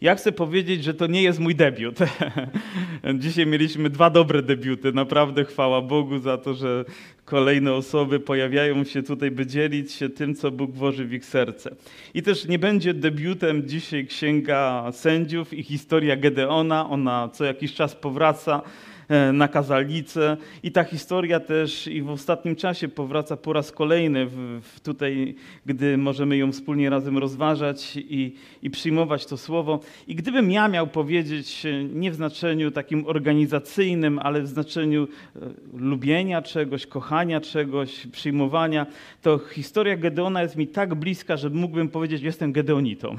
Ja chcę powiedzieć, że to nie jest mój debiut. Dzisiaj mieliśmy dwa dobre debiuty. Naprawdę chwała Bogu za to, że kolejne osoby pojawiają się tutaj, by dzielić się tym, co Bóg włoży w ich serce. I też nie będzie debiutem dzisiaj Księga Sędziów i historia Gedeona. Ona co jakiś czas powraca. E, na kazalnicę. I ta historia też i w ostatnim czasie powraca po raz kolejny w, w tutaj, gdy możemy ją wspólnie razem rozważać i, i przyjmować to słowo. I gdybym ja miał powiedzieć e, nie w znaczeniu takim organizacyjnym, ale w znaczeniu e, lubienia czegoś, kochania czegoś, przyjmowania, to historia Gedeona jest mi tak bliska, że mógłbym powiedzieć, że jestem Gedeonitą.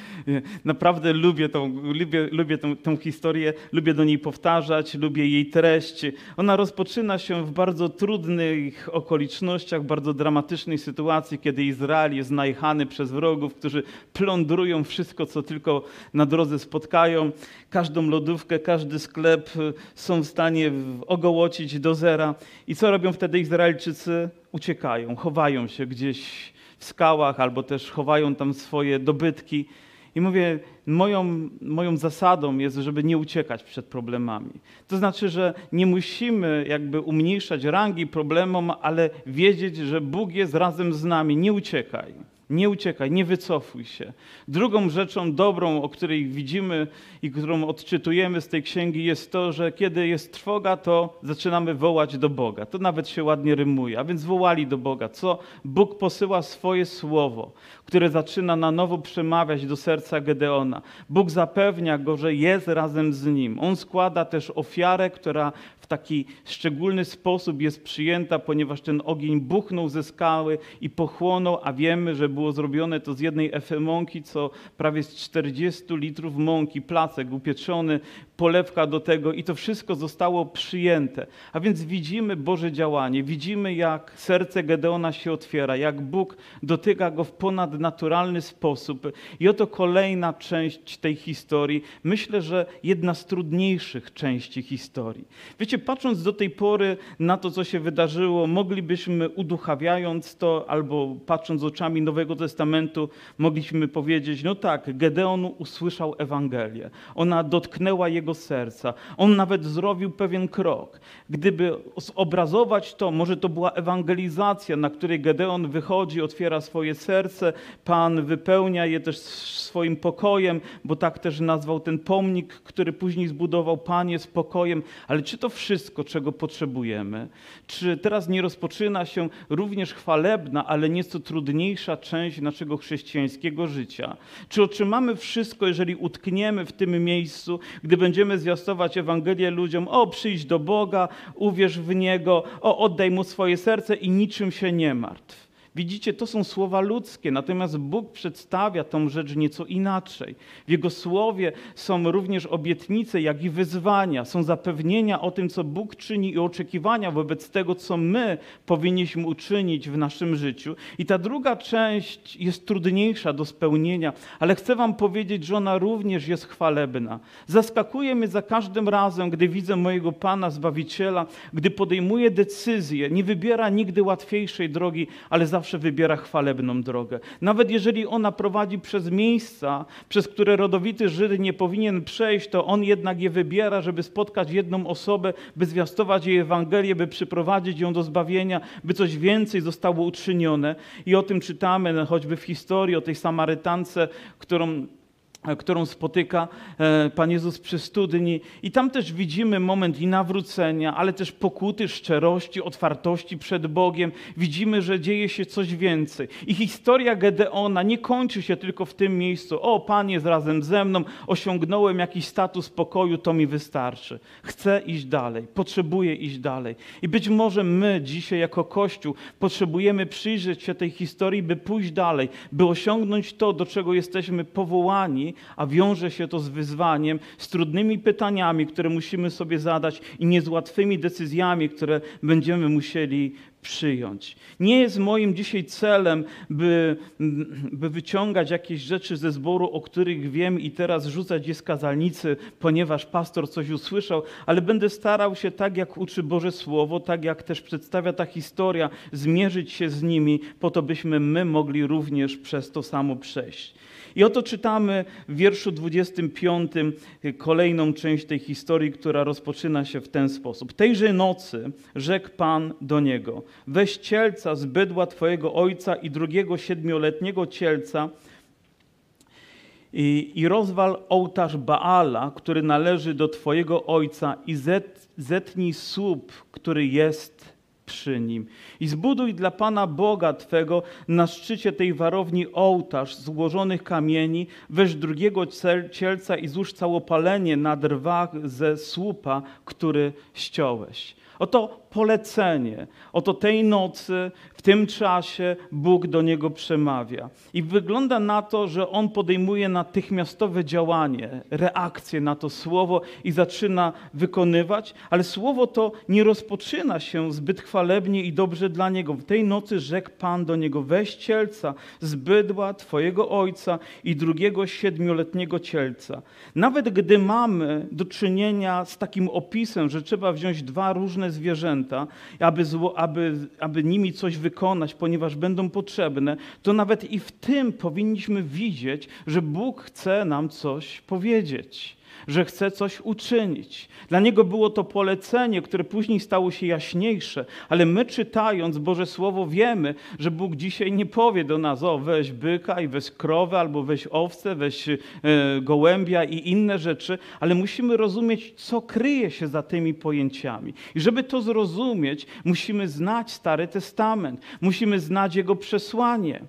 Naprawdę lubię tą, lubię, lubię tą, tą historię, lubię do niej powtarzać, lubię jej treść. Ona rozpoczyna się w bardzo trudnych okolicznościach, bardzo dramatycznej sytuacji, kiedy Izrael jest najechany przez wrogów, którzy plądrują wszystko, co tylko na drodze spotkają. Każdą lodówkę, każdy sklep są w stanie ogołocić do zera. I co robią wtedy Izraelczycy? Uciekają, chowają się gdzieś w skałach albo też chowają tam swoje dobytki. I mówię, moją, moją zasadą jest, żeby nie uciekać przed problemami. To znaczy, że nie musimy jakby umniejszać rangi problemom, ale wiedzieć, że Bóg jest razem z nami. Nie uciekaj. Nie uciekaj, nie wycofuj się. Drugą rzeczą dobrą, o której widzimy i którą odczytujemy z tej księgi, jest to, że kiedy jest trwoga, to zaczynamy wołać do Boga. To nawet się ładnie rymuje. A więc wołali do Boga. Co? Bóg posyła swoje słowo, które zaczyna na nowo przemawiać do serca Gedeona. Bóg zapewnia go, że jest razem z nim. On składa też ofiarę, która taki szczególny sposób jest przyjęta, ponieważ ten ogień buchnął ze skały i pochłonął, a wiemy, że było zrobione to z jednej efy mąki, co prawie z 40 litrów mąki, placek upieczony, polewka do tego i to wszystko zostało przyjęte. A więc widzimy Boże działanie, widzimy jak serce Gedeona się otwiera, jak Bóg dotyka go w ponadnaturalny sposób. I oto kolejna część tej historii, myślę, że jedna z trudniejszych części historii. Wiecie, patrząc do tej pory na to, co się wydarzyło, moglibyśmy uduchawiając to albo patrząc oczami Nowego Testamentu, mogliśmy powiedzieć, no tak, Gedeon usłyszał Ewangelię. Ona dotknęła jego serca. On nawet zrobił pewien krok. Gdyby zobrazować to, może to była ewangelizacja, na której Gedeon wychodzi, otwiera swoje serce, Pan wypełnia je też swoim pokojem, bo tak też nazwał ten pomnik, który później zbudował Panie spokojem. Ale czy to wszystko, czego potrzebujemy? Czy teraz nie rozpoczyna się również chwalebna, ale nieco trudniejsza część naszego chrześcijańskiego życia? Czy otrzymamy wszystko, jeżeli utkniemy w tym miejscu, gdy będziemy zwiastować Ewangelię ludziom, o przyjdź do Boga, uwierz w Niego, o oddaj Mu swoje serce i niczym się nie martw. Widzicie, to są słowa ludzkie, natomiast Bóg przedstawia tą rzecz nieco inaczej. W Jego słowie są również obietnice, jak i wyzwania, są zapewnienia o tym, co Bóg czyni i oczekiwania wobec tego, co my powinniśmy uczynić w naszym życiu. I ta druga część jest trudniejsza do spełnienia, ale chcę Wam powiedzieć, że ona również jest chwalebna. Zaskakuje mnie za każdym razem, gdy widzę mojego Pana Zbawiciela, gdy podejmuje decyzję, nie wybiera nigdy łatwiejszej drogi, ale za zawsze wybiera chwalebną drogę. Nawet jeżeli ona prowadzi przez miejsca, przez które rodowity Żyd nie powinien przejść, to on jednak je wybiera, żeby spotkać jedną osobę, by zwiastować jej Ewangelię, by przyprowadzić ją do zbawienia, by coś więcej zostało uczynione. I o tym czytamy choćby w historii o tej Samarytance, którą którą spotyka e, Pan Jezus przy studni. I tam też widzimy moment i nawrócenia, ale też pokuty, szczerości, otwartości przed Bogiem. Widzimy, że dzieje się coś więcej. I historia Gedeona nie kończy się tylko w tym miejscu. O, Pan jest razem ze mną, osiągnąłem jakiś status pokoju, to mi wystarczy. Chcę iść dalej, potrzebuję iść dalej. I być może my dzisiaj jako Kościół potrzebujemy przyjrzeć się tej historii, by pójść dalej, by osiągnąć to, do czego jesteśmy powołani, a wiąże się to z wyzwaniem, z trudnymi pytaniami, które musimy sobie zadać i nie z łatwymi decyzjami, które będziemy musieli przyjąć. Nie jest moim dzisiaj celem, by, by wyciągać jakieś rzeczy ze zboru, o których wiem i teraz rzucać je z kazalnicy, ponieważ pastor coś usłyszał, ale będę starał się tak, jak uczy Boże Słowo, tak jak też przedstawia ta historia, zmierzyć się z nimi, po to byśmy my mogli również przez to samo przejść. I oto czytamy w wierszu 25 kolejną część tej historii, która rozpoczyna się w ten sposób. Tejże nocy rzekł Pan do niego: Weź cielca z bydła twojego ojca i drugiego siedmioletniego cielca i, i rozwal ołtarz Baala, który należy do twojego ojca i zet, zetnij słup, który jest przy nim. I zbuduj dla Pana Boga Twego na szczycie tej warowni ołtarz złożonych kamieni, weź drugiego cielca i złóż całopalenie na drwach ze słupa, który ściąłeś. Oto polecenie. Oto tej nocy, w tym czasie Bóg do niego przemawia. I wygląda na to, że on podejmuje natychmiastowe działanie, reakcję na to słowo i zaczyna wykonywać, ale słowo to nie rozpoczyna się zbyt chwalebnie i dobrze dla niego. W tej nocy rzekł Pan do niego: weź cielca z bydła twojego ojca i drugiego siedmioletniego cielca. Nawet gdy mamy do czynienia z takim opisem, że trzeba wziąć dwa różne zwierzęta, zwierzęta, aby, zło, aby, aby nimi coś wykonać, ponieważ będą potrzebne, to nawet i w tym powinniśmy widzieć, że Bóg chce nam coś powiedzieć że chce coś uczynić. Dla niego było to polecenie, które później stało się jaśniejsze, ale my czytając Boże Słowo wiemy, że Bóg dzisiaj nie powie do nas, o weź byka i weź krowę, albo weź owce, weź e, gołębia i inne rzeczy, ale musimy rozumieć, co kryje się za tymi pojęciami. I żeby to zrozumieć, musimy znać Stary Testament, musimy znać jego przesłanie.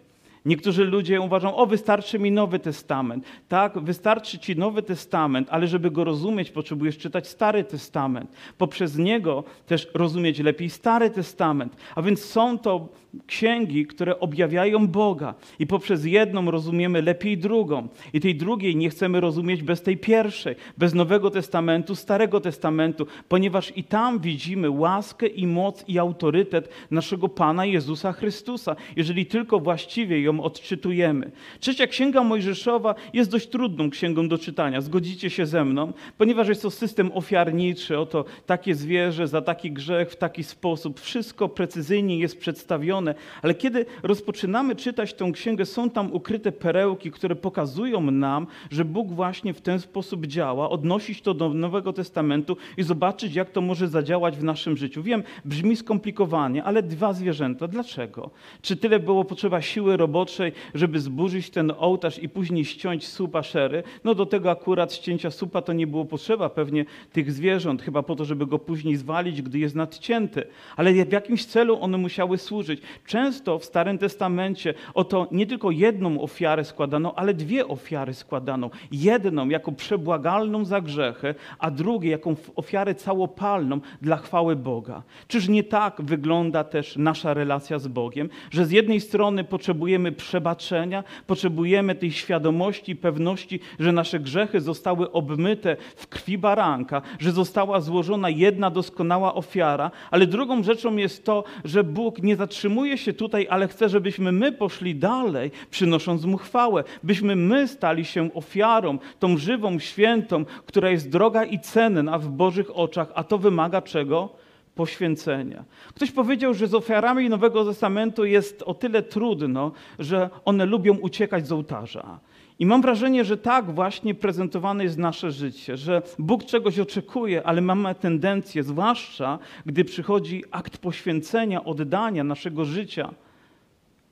Niektórzy ludzie uważają, o wystarczy mi Nowy Testament. Tak, wystarczy ci Nowy Testament, ale żeby go rozumieć, potrzebujesz czytać Stary Testament. Poprzez niego też rozumieć lepiej Stary Testament. A więc są to księgi, które objawiają Boga i poprzez jedną rozumiemy lepiej drugą. I tej drugiej nie chcemy rozumieć bez tej pierwszej, bez Nowego Testamentu, Starego Testamentu, ponieważ i tam widzimy łaskę i moc i autorytet naszego Pana Jezusa Chrystusa, jeżeli tylko właściwie ją odczytujemy. Trzecia Księga Mojżeszowa jest dość trudną księgą do czytania, zgodzicie się ze mną, ponieważ jest to system ofiarniczy, oto takie zwierzę za taki grzech w taki sposób. Wszystko precyzyjnie jest przedstawione ale kiedy rozpoczynamy czytać tę księgę, są tam ukryte perełki, które pokazują nam, że Bóg właśnie w ten sposób działa, odnosić to do Nowego Testamentu i zobaczyć, jak to może zadziałać w naszym życiu. Wiem, brzmi skomplikowanie, ale dwa zwierzęta. Dlaczego? Czy tyle było potrzeba siły roboczej, żeby zburzyć ten ołtarz i później ściąć słupa szery? No do tego akurat ścięcia słupa to nie było potrzeba pewnie tych zwierząt, chyba po to, żeby go później zwalić, gdy jest nadcięty. Ale w jakimś celu one musiały służyć. Często w Starym Testamencie oto nie tylko jedną ofiarę składano, ale dwie ofiary składano. Jedną jako przebłagalną za grzechy, a drugie jako ofiarę całopalną dla chwały Boga. Czyż nie tak wygląda też nasza relacja z Bogiem, że z jednej strony potrzebujemy przebaczenia, potrzebujemy tej świadomości pewności, że nasze grzechy zostały obmyte w krwi baranka, że została złożona jedna doskonała ofiara, ale drugą rzeczą jest to, że Bóg nie zatrzymuje się tutaj, ale chce, żebyśmy my poszli dalej, przynosząc mu chwałę, byśmy my stali się ofiarą, tą żywą, świętą, która jest droga i cenna w Bożych oczach, a to wymaga czego? Poświęcenia. Ktoś powiedział, że z ofiarami Nowego Testamentu jest o tyle trudno, że one lubią uciekać z ołtarza. I mam wrażenie, że tak właśnie prezentowane jest nasze życie, że Bóg czegoś oczekuje, ale mamy tendencję, zwłaszcza gdy przychodzi akt poświęcenia, oddania naszego życia,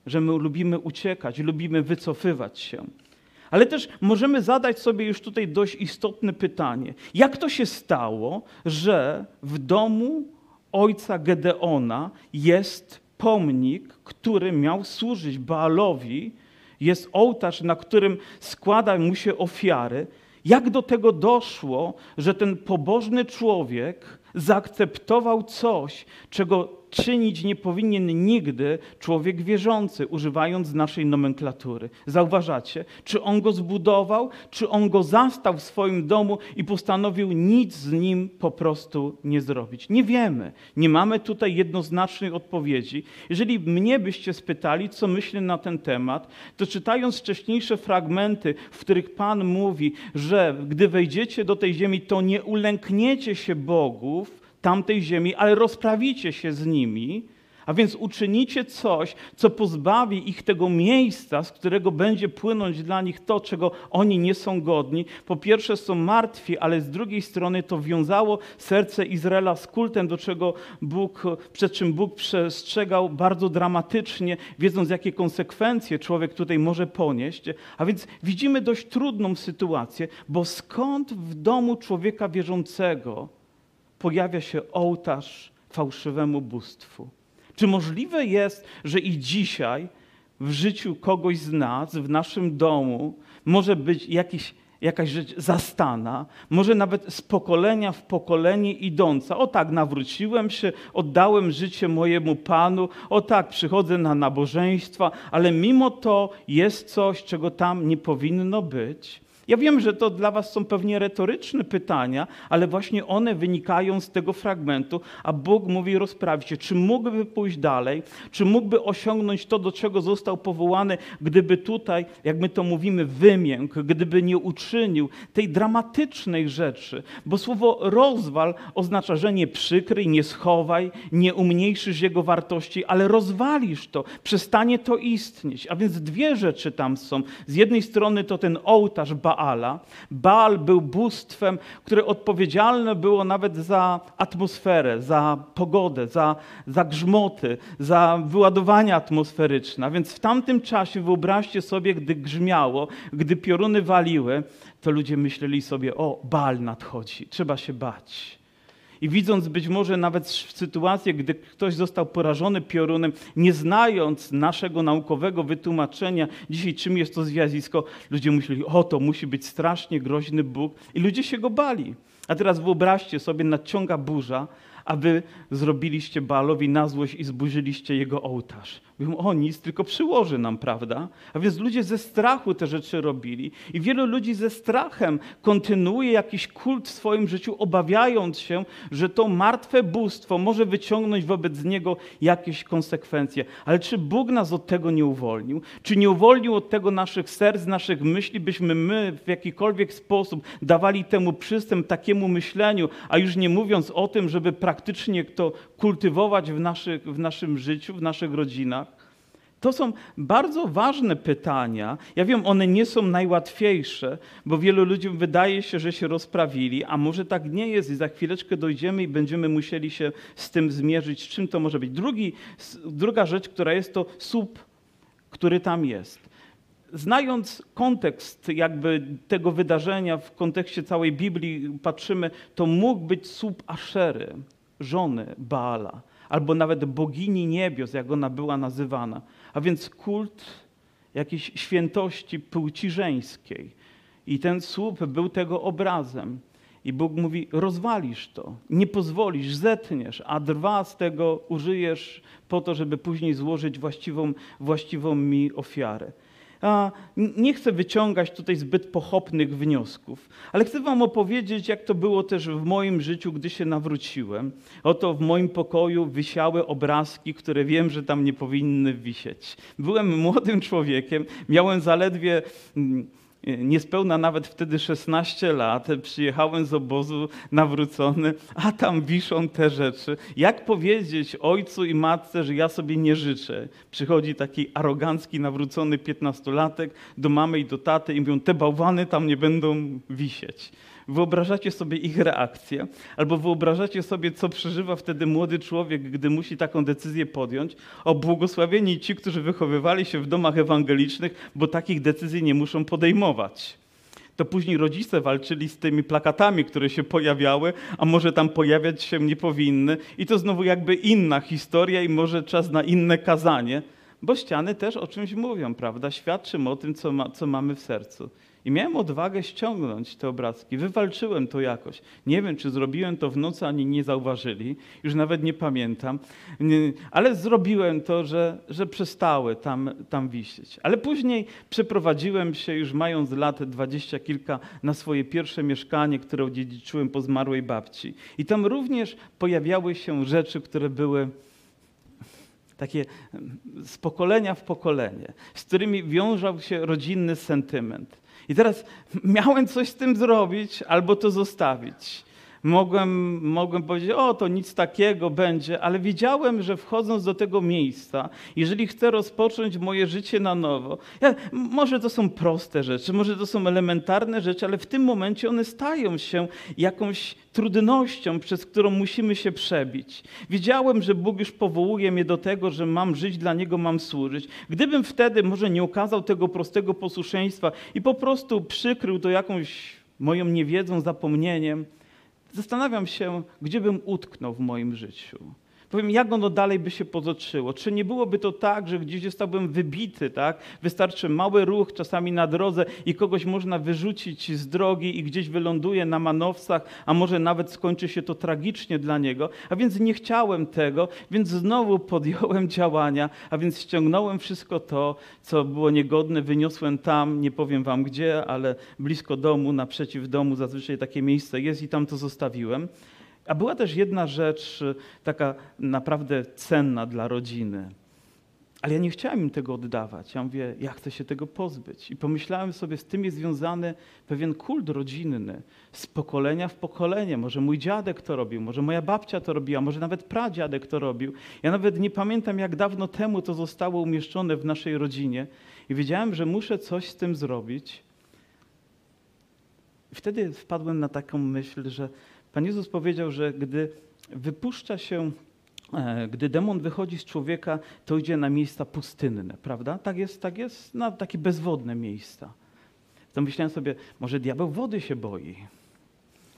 że my lubimy uciekać, lubimy wycofywać się. Ale też możemy zadać sobie już tutaj dość istotne pytanie: jak to się stało, że w domu ojca Gedeona jest pomnik, który miał służyć Baalowi, jest ołtarz, na którym składa mu się ofiary. Jak do tego doszło, że ten pobożny człowiek zaakceptował coś, czego czynić nie powinien nigdy człowiek wierzący, używając naszej nomenklatury. Zauważacie? Czy on go zbudował, czy on go zastał w swoim domu i postanowił nic z nim po prostu nie zrobić? Nie wiemy. Nie mamy tutaj jednoznacznej odpowiedzi. Jeżeli mnie byście spytali, co myślę na ten temat, to czytając wcześniejsze fragmenty, w których Pan mówi, że gdy wejdziecie do tej ziemi, to nie ulękniecie się bogów, tamtej ziemi, ale rozprawicie się z nimi, A więc uczynicie coś, co pozbawi ich tego miejsca, z którego będzie płynąć dla nich to, czego oni nie są godni. Po pierwsze są martwi, ale z drugiej strony to wiązało serce Izraela z kultem, do czego Bóg, przed czym Bóg przestrzegał bardzo dramatycznie, wiedząc jakie konsekwencje człowiek tutaj może ponieść. A więc widzimy dość trudną sytuację, bo skąd w domu człowieka wierzącego pojawia się ołtarz fałszywemu bóstwu? Czy możliwe jest, że i dzisiaj w życiu kogoś z nas, w naszym domu, może być jakiś, jakaś rzecz zastana, może nawet z pokolenia w pokolenie idąca. O tak, nawróciłem się, oddałem życie mojemu Panu, o tak, przychodzę na nabożeństwa, ale mimo to jest coś, czego tam nie powinno być. Ja wiem, że to dla Was są pewnie retoryczne pytania, ale właśnie one wynikają z tego fragmentu, a Bóg mówi: rozprawicie, czy mógłby pójść dalej, czy mógłby osiągnąć to, do czego został powołany, gdyby tutaj, jak my to mówimy, wymiękł, gdyby nie uczynił tej dramatycznej rzeczy. Bo słowo rozwal oznacza, że nie przykryj, nie schowaj, nie umniejszysz jego wartości, ale rozwalisz to, przestanie to istnieć. A więc dwie rzeczy tam są. Z jednej strony to ten ołtarz Baala. Baal był bóstwem, które odpowiedzialne było nawet za atmosferę, za pogodę, za, za grzmoty, za wyładowania atmosferyczne. A więc w tamtym czasie wyobraźcie sobie, gdy grzmiało, gdy pioruny waliły, to ludzie myśleli sobie, o, Baal nadchodzi, trzeba się bać. I widząc być może nawet sytuację, gdy ktoś został porażony piorunem, nie znając naszego naukowego wytłumaczenia dzisiaj, czym jest to zjawisko, ludzie myśleli, o to musi być strasznie groźny Bóg. I ludzie się go bali. A teraz wyobraźcie sobie, nadciąga burza, a wy zrobiliście Baalowi na złość i zburzyliście jego ołtarz. Mówią, o nic, tylko przyłoży nam, prawda? A więc ludzie ze strachu te rzeczy robili i wielu ludzi ze strachem kontynuuje jakiś kult w swoim życiu, obawiając się, że to martwe bóstwo może wyciągnąć wobec niego jakieś konsekwencje. Ale czy Bóg nas od tego nie uwolnił? Czy nie uwolnił od tego naszych serc, naszych myśli, byśmy my w jakikolwiek sposób dawali temu przystęp, takiemu myśleniu, a już nie mówiąc o tym, żeby praktycznie to kultywować w, naszych, w naszym życiu, w naszych rodzinach? To są bardzo ważne pytania. Ja wiem, one nie są najłatwiejsze, bo wielu ludziom wydaje się, że się rozprawili, a może tak nie jest i za chwileczkę dojdziemy i będziemy musieli się z tym zmierzyć, czym to może być. Drugi, druga rzecz, która jest, to słup, który tam jest. Znając kontekst jakby tego wydarzenia w kontekście całej Biblii patrzymy, to mógł być słup Aszery, żony Baala, albo nawet bogini niebios, jak ona była nazywana więc kult jakiejś świętości płci żeńskiej. I ten słup był tego obrazem. I Bóg mówi: rozwalisz to, nie pozwolisz, zetniesz, a drwa z tego użyjesz po to, żeby później złożyć właściwą, właściwą mi ofiarę. Nie chcę wyciągać tutaj zbyt pochopnych wniosków, ale chcę Wam opowiedzieć, jak to było też w moim życiu, gdy się nawróciłem. Oto w moim pokoju wisiały obrazki, które wiem, że tam nie powinny wisieć. Byłem młodym człowiekiem, miałem zaledwie mm, niespełna nawet wtedy 16 lat, przyjechałem z obozu nawrócony, a tam wiszą te rzeczy. Jak powiedzieć ojcu i matce, że ja sobie nie życzę? Przychodzi taki arogancki, nawrócony piętnastolatek do mamy i do taty i mówią, te bałwany tam nie będą wisieć. Wyobrażacie sobie ich reakcję, albo wyobrażacie sobie, co przeżywa wtedy młody człowiek, gdy musi taką decyzję podjąć. O błogosławieni ci, którzy wychowywali się w domach ewangelicznych, bo takich decyzji nie muszą podejmować. To później rodzice walczyli z tymi plakatami, które się pojawiały, a może tam pojawiać się nie powinny. I to znowu jakby inna historia i może czas na inne kazanie, bo ściany też o czymś mówią, prawda? Świadczym o tym, co, ma, co mamy w sercu. I miałem odwagę ściągnąć te obrazki. Wywalczyłem to jakoś. Nie wiem, czy zrobiłem to w nocy, ani nie zauważyli. Już nawet nie pamiętam. Ale zrobiłem to, że, że przestały tam, tam wisieć. Ale później przeprowadziłem się, już mając lat dwadzieścia kilka, na swoje pierwsze mieszkanie, które odziedziczyłem po zmarłej babci. I tam również pojawiały się rzeczy, które były takie z pokolenia w pokolenie, z którymi wiązał się rodzinny sentyment. I teraz miałem coś z tym zrobić albo to zostawić. Mogłem, mogłem powiedzieć, o to nic takiego będzie, ale wiedziałem, że wchodząc do tego miejsca, jeżeli chcę rozpocząć moje życie na nowo, ja, może to są proste rzeczy, może to są elementarne rzeczy, ale w tym momencie one stają się jakąś trudnością, przez którą musimy się przebić. Wiedziałem, że Bóg już powołuje mnie do tego, że mam żyć dla Niego, mam służyć. Gdybym wtedy może nie okazał tego prostego posłuszeństwa i po prostu przykrył to jakąś moją niewiedzą, zapomnieniem, Zastanawiam się, gdzie bym utknął w moim życiu. Powiem, jak ono dalej by się potoczyło. Czy nie byłoby to tak, że gdzieś zostałbym wybity, tak? Wystarczy mały ruch czasami na drodze i kogoś można wyrzucić z drogi i gdzieś wyląduje na manowcach, a może nawet skończy się to tragicznie dla niego. A więc nie chciałem tego, więc znowu podjąłem działania, a więc ściągnąłem wszystko to, co było niegodne, wyniosłem tam, nie powiem wam gdzie, ale blisko domu, naprzeciw domu, zazwyczaj takie miejsce jest i tam to zostawiłem. A była też jedna rzecz y, taka naprawdę cenna dla rodziny. Ale ja nie chciałem im tego oddawać. Ja mówię, ja chcę się tego pozbyć. I pomyślałem sobie, z tym jest związany pewien kult rodzinny, z pokolenia w pokolenie. Może mój dziadek to robił, może moja babcia to robiła, może nawet pradziadek to robił. Ja nawet nie pamiętam, jak dawno temu to zostało umieszczone w naszej rodzinie. I wiedziałem, że muszę coś z tym zrobić. I wtedy wpadłem na taką myśl, że Pan Jezus powiedział, że gdy wypuszcza się, e, gdy demon wychodzi z człowieka, to idzie na miejsca pustynne, prawda? Tak jest, tak jest, na takie bezwodne miejsca. To myślałem sobie, może diabeł wody się boi.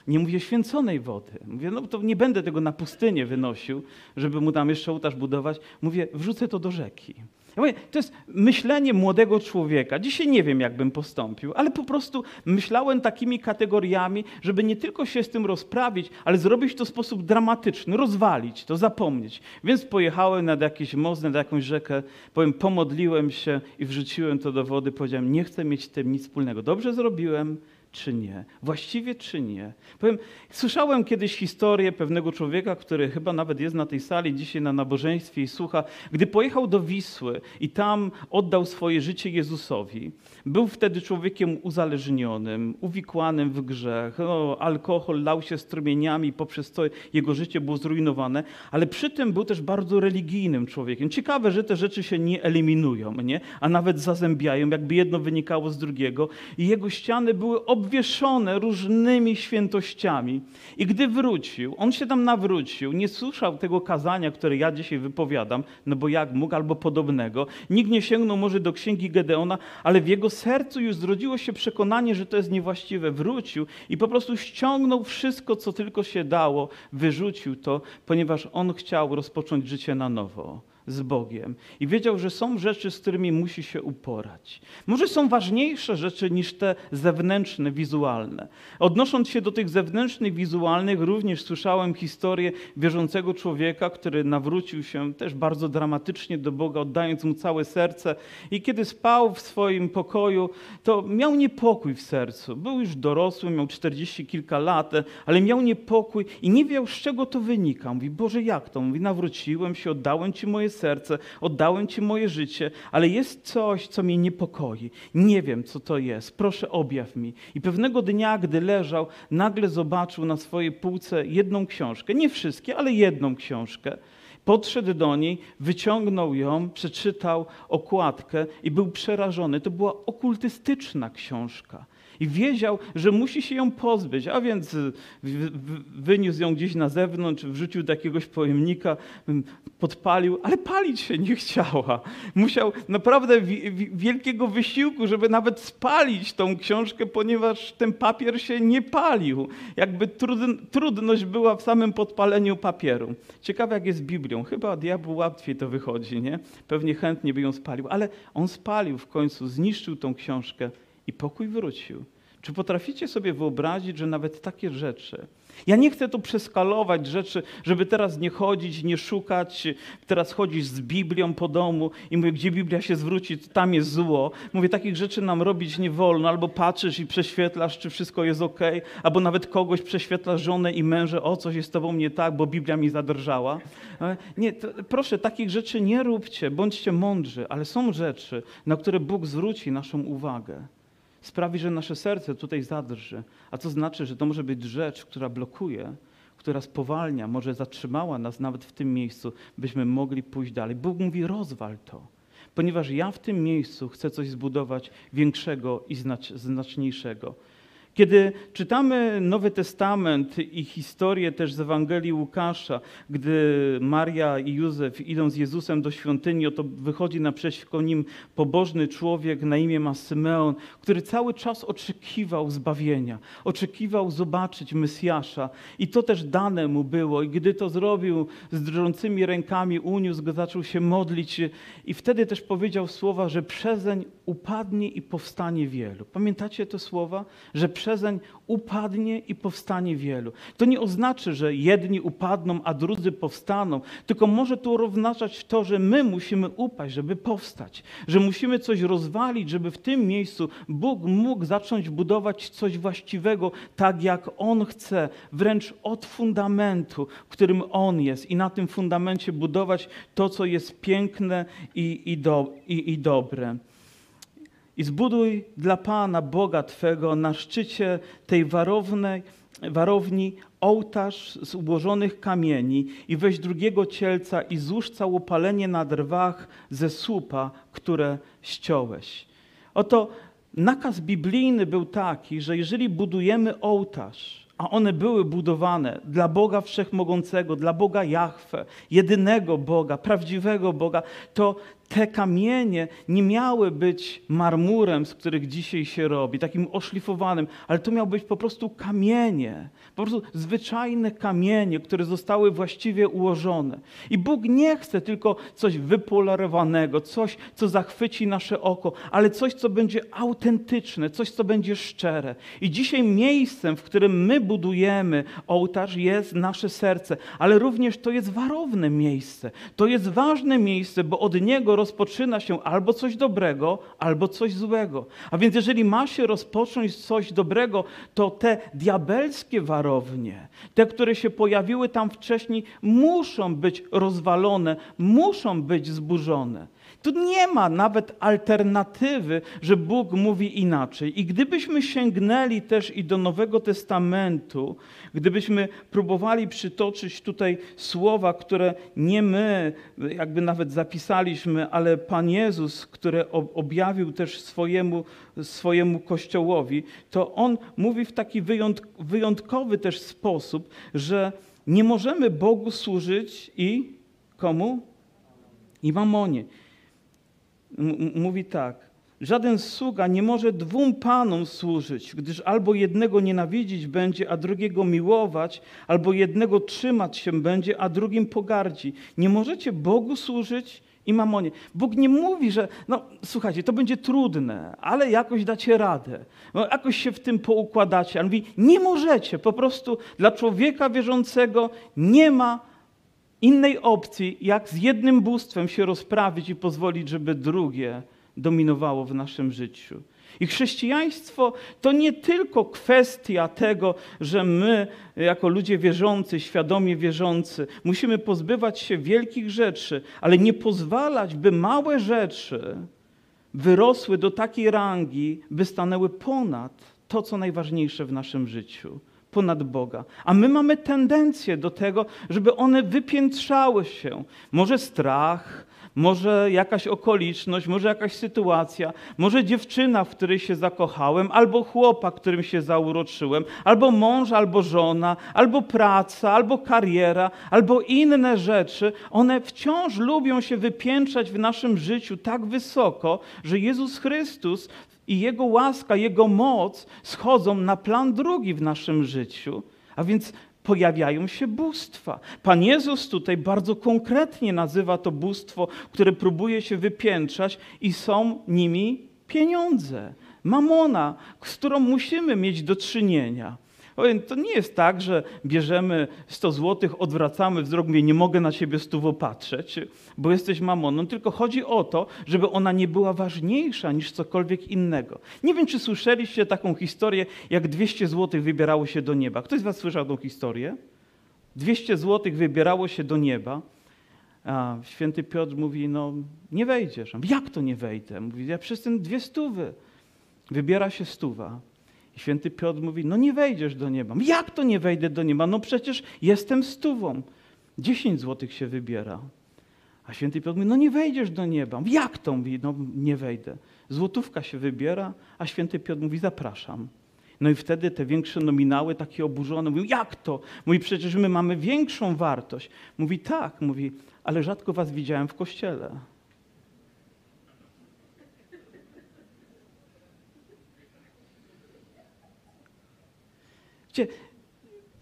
Nie mówię święconej wody. Mówię, no to nie będę tego na pustynię wynosił, żeby mu tam jeszcze ołtarz budować. Mówię, wrzucę to do rzeki. Ja mówię, to jest myślenie młodego człowieka. Dzisiaj nie wiem, jak bym postąpił, ale po prostu myślałem takimi kategoriami, żeby nie tylko się z tym rozprawić, ale zrobić to w sposób dramatyczny, rozwalić to, zapomnieć. Więc pojechałem nad jakiś most, nad jakąś rzekę, powiem, pomodliłem się i wrzuciłem to do wody. Powiedziałem, nie chcę mieć z tym nic wspólnego. Dobrze zrobiłem, czy nie? Właściwie czy nie? Powiem, słyszałem kiedyś historię pewnego człowieka, który chyba nawet jest na tej sali dzisiaj na nabożeństwie i słucha, gdy pojechał do Wisły i tam oddał swoje życie Jezusowi. Był wtedy człowiekiem uzależnionym, uwikłanym w grzech. No, alkohol lał się strumieniami, poprzez to jego życie było zrujnowane, ale przy tym był też bardzo religijnym człowiekiem. Ciekawe, że te rzeczy się nie eliminują, nie? a nawet zazębiają, jakby jedno wynikało z drugiego. I jego ściany były ob obwieszone różnymi świętościami. I gdy wrócił, on się tam nawrócił, nie słyszał tego kazania, które ja dzisiaj wypowiadam, no bo jak mógł, albo podobnego. Nikt nie sięgnął może do księgi Gedeona, ale w jego sercu już zrodziło się przekonanie, że to jest niewłaściwe. Wrócił i po prostu ściągnął wszystko, co tylko się dało, wyrzucił to, ponieważ on chciał rozpocząć życie na nowo z Bogiem i wiedział, że są rzeczy, z którymi musi się uporać. Może są ważniejsze rzeczy niż te zewnętrzne, wizualne. Odnosząc się do tych zewnętrznych, wizualnych, również słyszałem historię wierzącego człowieka, który nawrócił się też bardzo dramatycznie do Boga, oddając mu całe serce. I kiedy spał w swoim pokoju, to miał niepokój w sercu. Był już dorosły, miał czterdzieści kilka lat, ale miał niepokój i nie wiedział, z czego to wynika. Mówi, Boże, jak to? Mówi, nawróciłem się, oddałem Ci moje serce, oddałem Ci moje życie, ale jest coś, co mnie niepokoi. Nie wiem, co to jest. Proszę, objaw mi. I pewnego dnia, gdy leżał, nagle zobaczył na swojej półce jedną książkę. Nie wszystkie, ale jedną książkę. Podszedł do niej, wyciągnął ją, przeczytał okładkę i był przerażony. To była okultystyczna książka i wiedział, że musi się ją pozbyć, a więc y, wyniósł ją gdzieś na zewnątrz, wrzucił do jakiegoś pojemnika, podpalił, ale palić się nie chciała. Musiał naprawdę wielkiego wysiłku, żeby nawet spalić tą książkę, ponieważ ten papier się nie palił. Jakby trudność była w samym podpaleniu papieru. Ciekawe jak jest z Biblią. Chyba diabłu łatwiej to wychodzi, nie? Pewnie chętnie by ją spalił, ale on spalił w końcu, zniszczył tą książkę i pokój wrócił. Czy potraficie sobie wyobrazić, że nawet takie rzeczy, ja nie chcę tu przeskalować rzeczy, żeby teraz nie chodzić, nie szukać, teraz chodzić z Biblią po domu i mówię, gdzie Biblia się zwróci, tam jest zło. Mówię, takich rzeczy nam robić nie wolno, albo patrzysz i prześwietlasz, czy wszystko jest ok, albo nawet kogoś prześwietlasz żonę i mężę, o coś jest z tobą nie tak, bo Biblia mi zadrżała. Nie, to, proszę, takich rzeczy nie róbcie, bądźcie mądrzy, ale są rzeczy, na które Bóg zwróci naszą uwagę. Sprawi, że nasze serce tutaj zadrży. A to znaczy, że to może być rzecz, która blokuje, która spowalnia, może zatrzymała nas nawet w tym miejscu, byśmy mogli pójść dalej. Bóg mówi: rozwal to, ponieważ ja w tym miejscu chcę coś zbudować większego i znaczniejszego. Kiedy czytamy Nowy Testament i historię też z Ewangelii Łukasza, gdy Maria i Józef idą z Jezusem do świątyni, oto wychodzi naprzeciwko nim pobożny człowiek na imię ma który cały czas oczekiwał zbawienia, oczekiwał zobaczyć Mesjasza i to też dane mu było i gdy to zrobił z drżącymi rękami, uniósł go, zaczął się modlić i wtedy też powiedział słowa, że przezeń upadnie i powstanie wielu. Pamiętacie te słowa? Że przezeń upadnie i powstanie wielu. To nie oznacza, że jedni upadną, a drudzy powstaną, tylko może to oznaczać to, że my musimy upaść, żeby powstać, że musimy coś rozwalić, żeby w tym miejscu Bóg mógł zacząć budować coś właściwego, tak jak On chce, wręcz od fundamentu, którym On jest, i na tym fundamencie budować to, co jest piękne i, i, do, i, i dobre i zbuduj dla Pana Boga Twego na szczycie tej warownej, warowni ołtarz z ułożonych kamieni i weź drugiego cielca i złóż całopalenie na drwach ze słupa, które ściąłeś. Oto nakaz biblijny był taki, że jeżeli budujemy ołtarz, a one były budowane dla Boga Wszechmogącego, dla Boga Jahwe, jedynego Boga, prawdziwego Boga, to te kamienie nie miały być marmurem, z których dzisiaj się robi, takim oszlifowanym, ale to miały być po prostu kamienie, po prostu zwyczajne kamienie, które zostały właściwie ułożone. I Bóg nie chce tylko coś wypolarowanego, coś, co zachwyci nasze oko, ale coś, co będzie autentyczne, coś, co będzie szczere. I dzisiaj miejscem, w którym my budujemy ołtarz, jest nasze serce, ale również to jest warowne miejsce. To jest ważne miejsce, bo od niego rozpoczyna się albo coś dobrego, albo coś złego. A więc jeżeli ma się rozpocząć coś dobrego, to te diabelskie warownie, te, które się pojawiły tam wcześniej, muszą być rozwalone, muszą być zburzone. Tu nie ma nawet alternatywy, że Bóg mówi inaczej. I gdybyśmy sięgnęli też i do Nowego Testamentu, gdybyśmy próbowali przytoczyć tutaj słowa, które nie my jakby nawet zapisaliśmy, ale Pan Jezus, które objawił też swojemu, swojemu Kościołowi, to On mówi w taki wyjątkowy też sposób, że nie możemy Bogu służyć i komu? I mamonie mówi tak. Żaden sługa nie może dwóm panom służyć, gdyż albo jednego nienawidzić będzie, a drugiego miłować, albo jednego trzymać się będzie, a drugim pogardzi. Nie możecie Bogu służyć i mamonie. Bóg nie mówi, że no słuchajcie, to będzie trudne, ale jakoś dacie radę. No, jakoś się w tym poukładacie. On mówi, nie możecie. Po prostu dla człowieka wierzącego nie ma innej opcji, jak z jednym bóstwem się rozprawić i pozwolić, żeby drugie dominowało w naszym życiu. I chrześcijaństwo to nie tylko kwestia tego, że my, jako ludzie wierzący, świadomie wierzący, musimy pozbywać się wielkich rzeczy, ale nie pozwalać, by małe rzeczy wyrosły do takiej rangi, by stanęły ponad to, co najważniejsze w naszym życiu ponad Boga. A my mamy tendencję do tego, żeby one wypiętrzały się. Może strach, może jakaś okoliczność, może jakaś sytuacja, może dziewczyna, w której się zakochałem, albo chłopak, którym się zauroczyłem, albo mąż, albo żona, albo praca, albo kariera, albo inne rzeczy. One wciąż lubią się wypiętrzać w naszym życiu tak wysoko, że Jezus Chrystus i Jego łaska, Jego moc schodzą na plan drugi w naszym życiu, a więc pojawiają się bóstwa. Pan Jezus tutaj bardzo konkretnie nazywa to bóstwo, które próbuje się wypiętrzać i są nimi pieniądze, mamona, z którą musimy mieć do czynienia. To nie jest tak, że bierzemy 100 złotych, odwracamy wzrok, mówię, nie mogę na ciebie stówo patrzeć, bo jesteś mamoną, tylko chodzi o to, żeby ona nie była ważniejsza niż cokolwiek innego. Nie wiem, czy słyszeliście taką historię, jak 200 złotych wybierało się do nieba. Ktoś z was słyszał tą historię? 200 złotych wybierało się do nieba, a święty Piotr mówi, no nie wejdziesz. Jak to nie wejdę? Mówi, ja przez ten dwie stówy. Wybiera się stuwa. I święty Piotr mówi, no nie wejdziesz do nieba. Jak to nie wejdę do nieba? No przecież jestem stówą. 10 złotych się wybiera. A święty Piotr mówi, no nie wejdziesz do nieba. Jak to? Mówi, no nie wejdę. Złotówka się wybiera, a święty Piotr mówi, zapraszam. No i wtedy te większe nominały, takie oburzone, mówią, jak to? Mówi, przecież my mamy większą wartość. Mówi, tak, mówi, ale rzadko was widziałem w kościele. Wiecie,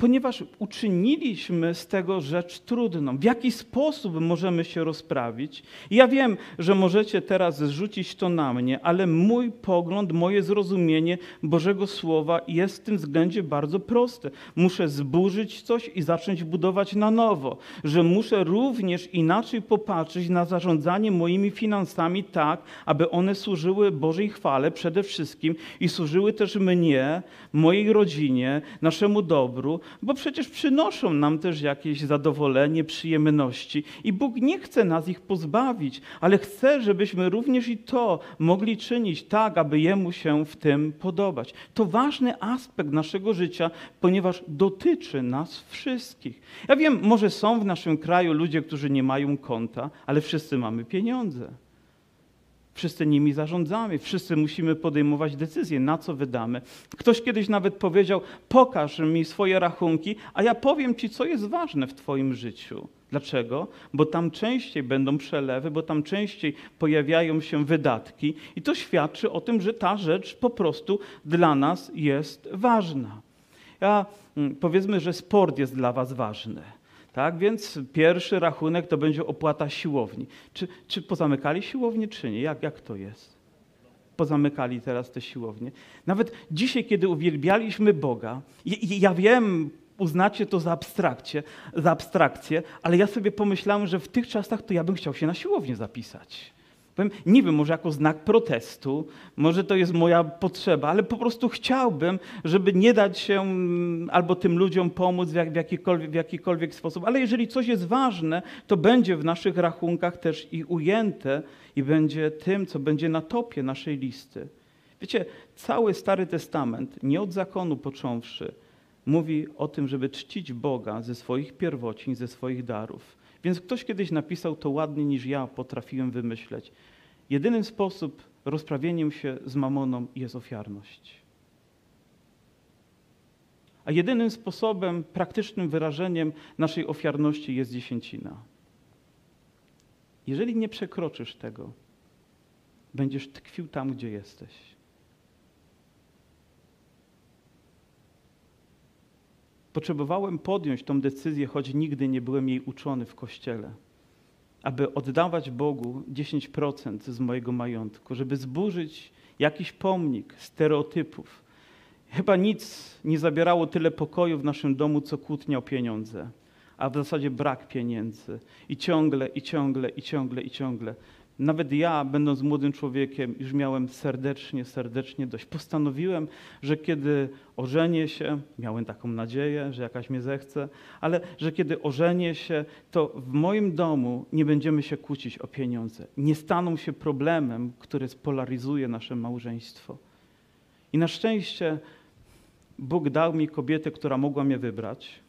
ponieważ uczyniliśmy z tego rzecz trudną. W jaki sposób możemy się rozprawić? Ja wiem, że możecie teraz zrzucić to na mnie, ale mój pogląd, moje zrozumienie Bożego Słowa jest w tym względzie bardzo proste. Muszę zburzyć coś i zacząć budować na nowo. Że muszę również inaczej popatrzeć na zarządzanie moimi finansami tak, aby one służyły Bożej chwale przede wszystkim i służyły też mnie, mojej rodzinie, naszemu dobru, bo przecież przynoszą nam też jakieś zadowolenie, przyjemności i Bóg nie chce nas ich pozbawić, ale chce, żebyśmy również i to mogli czynić tak, aby Jemu się w tym podobać. To ważny aspekt naszego życia, ponieważ dotyczy nas wszystkich. Ja wiem, może są w naszym kraju ludzie, którzy nie mają konta, ale wszyscy mamy pieniądze. Wszyscy nimi zarządzamy, wszyscy musimy podejmować decyzje, na co wydamy. Ktoś kiedyś nawet powiedział: Pokaż mi swoje rachunki, a ja powiem ci, co jest ważne w Twoim życiu. Dlaczego? Bo tam częściej będą przelewy, bo tam częściej pojawiają się wydatki, i to świadczy o tym, że ta rzecz po prostu dla nas jest ważna. Ja, mm, powiedzmy, że sport jest dla Was ważny. Tak więc pierwszy rachunek to będzie opłata siłowni. Czy, czy pozamykali siłownię, czy nie? Jak, jak to jest? Pozamykali teraz te siłownie. Nawet dzisiaj, kiedy uwielbialiśmy Boga, ja, ja wiem, uznacie to za abstrakcję, za abstrakcję, ale ja sobie pomyślałem, że w tych czasach to ja bym chciał się na siłownię zapisać. Powiem, nie wiem, może jako znak protestu, może to jest moja potrzeba, ale po prostu chciałbym, żeby nie dać się mm, albo tym ludziom pomóc w, jak, w, jakikolwiek, w jakikolwiek sposób. Ale jeżeli coś jest ważne, to będzie w naszych rachunkach też i ujęte i będzie tym, co będzie na topie naszej listy. Wiecie, cały Stary Testament, nie od zakonu począwszy, mówi o tym, żeby czcić Boga ze swoich pierwocin, ze swoich darów. Więc ktoś kiedyś napisał to ładniej niż ja potrafiłem wymyśleć. Jedynym sposób rozprawieniem się z mamoną jest ofiarność. A jedynym sposobem, praktycznym wyrażeniem naszej ofiarności jest dziesięcina. Jeżeli nie przekroczysz tego, będziesz tkwił tam, gdzie jesteś. Potrzebowałem podjąć tą decyzję, choć nigdy nie byłem jej uczony w kościele, aby oddawać Bogu 10% z mojego majątku, żeby zburzyć jakiś pomnik stereotypów. Chyba nic nie zabierało tyle pokoju w naszym domu, co kłótnia o pieniądze, a w zasadzie brak pieniędzy. I ciągle, i ciągle, i ciągle, i ciągle. Nawet ja, będąc młodym człowiekiem, już miałem serdecznie, serdecznie dość. Postanowiłem, że kiedy ożenię się, miałem taką nadzieję, że jakaś mnie zechce, ale że kiedy ożenię się, to w moim domu nie będziemy się kłócić o pieniądze. Nie staną się problemem, który spolaryzuje nasze małżeństwo. I na szczęście Bóg dał mi kobietę, która mogła mnie wybrać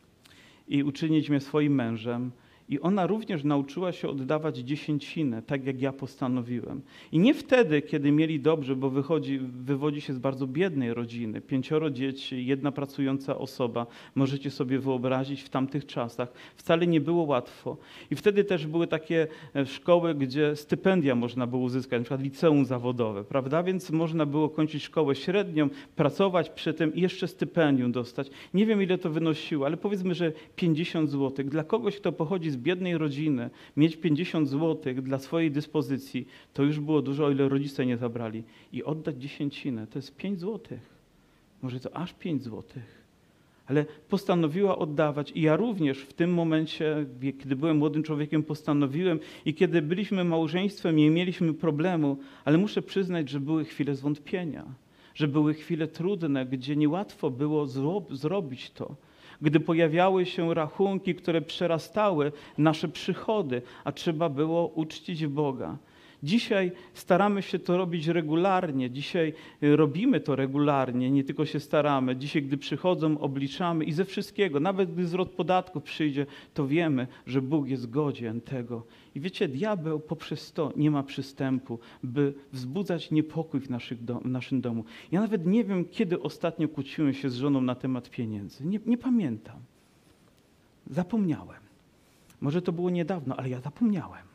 i uczynić mnie swoim mężem i ona również nauczyła się oddawać dziesięcinę, tak jak ja postanowiłem. I nie wtedy, kiedy mieli dobrze, bo wychodzi, wywodzi się z bardzo biednej rodziny. Pięcioro dzieci, jedna pracująca osoba. Możecie sobie wyobrazić w tamtych czasach. Wcale nie było łatwo. I wtedy też były takie e, szkoły, gdzie stypendia można było uzyskać, na przykład liceum zawodowe, prawda? Więc można było kończyć szkołę średnią, pracować przy tym i jeszcze stypendium dostać. Nie wiem, ile to wynosiło, ale powiedzmy, że 50 zł. Dla kogoś, kto pochodzi z biednej rodziny mieć 50 zł dla swojej dyspozycji, to już było dużo, o ile rodzice nie zabrali. I oddać dziesięcinę, to jest 5 zł. Może to aż 5 zł. Ale postanowiła oddawać i ja również w tym momencie, kiedy byłem młodym człowiekiem, postanowiłem i kiedy byliśmy małżeństwem, nie mieliśmy problemu, ale muszę przyznać, że były chwile zwątpienia, że były chwile trudne, gdzie niełatwo było zrobić to gdy pojawiały się rachunki, które przerastały nasze przychody, a trzeba było uczcić Boga. Dzisiaj staramy się to robić regularnie, dzisiaj y, robimy to regularnie, nie tylko się staramy. Dzisiaj, gdy przychodzą, obliczamy i ze wszystkiego, nawet gdy zwrot podatków przyjdzie, to wiemy, że Bóg jest godzien tego. I wiecie, diabeł poprzez to nie ma przystępu, by wzbudzać niepokój w, naszych do, w naszym domu. Ja nawet nie wiem, kiedy ostatnio kłóciłem się z żoną na temat pieniędzy. Nie, nie pamiętam. Zapomniałem. Może to było niedawno, ale ja zapomniałem.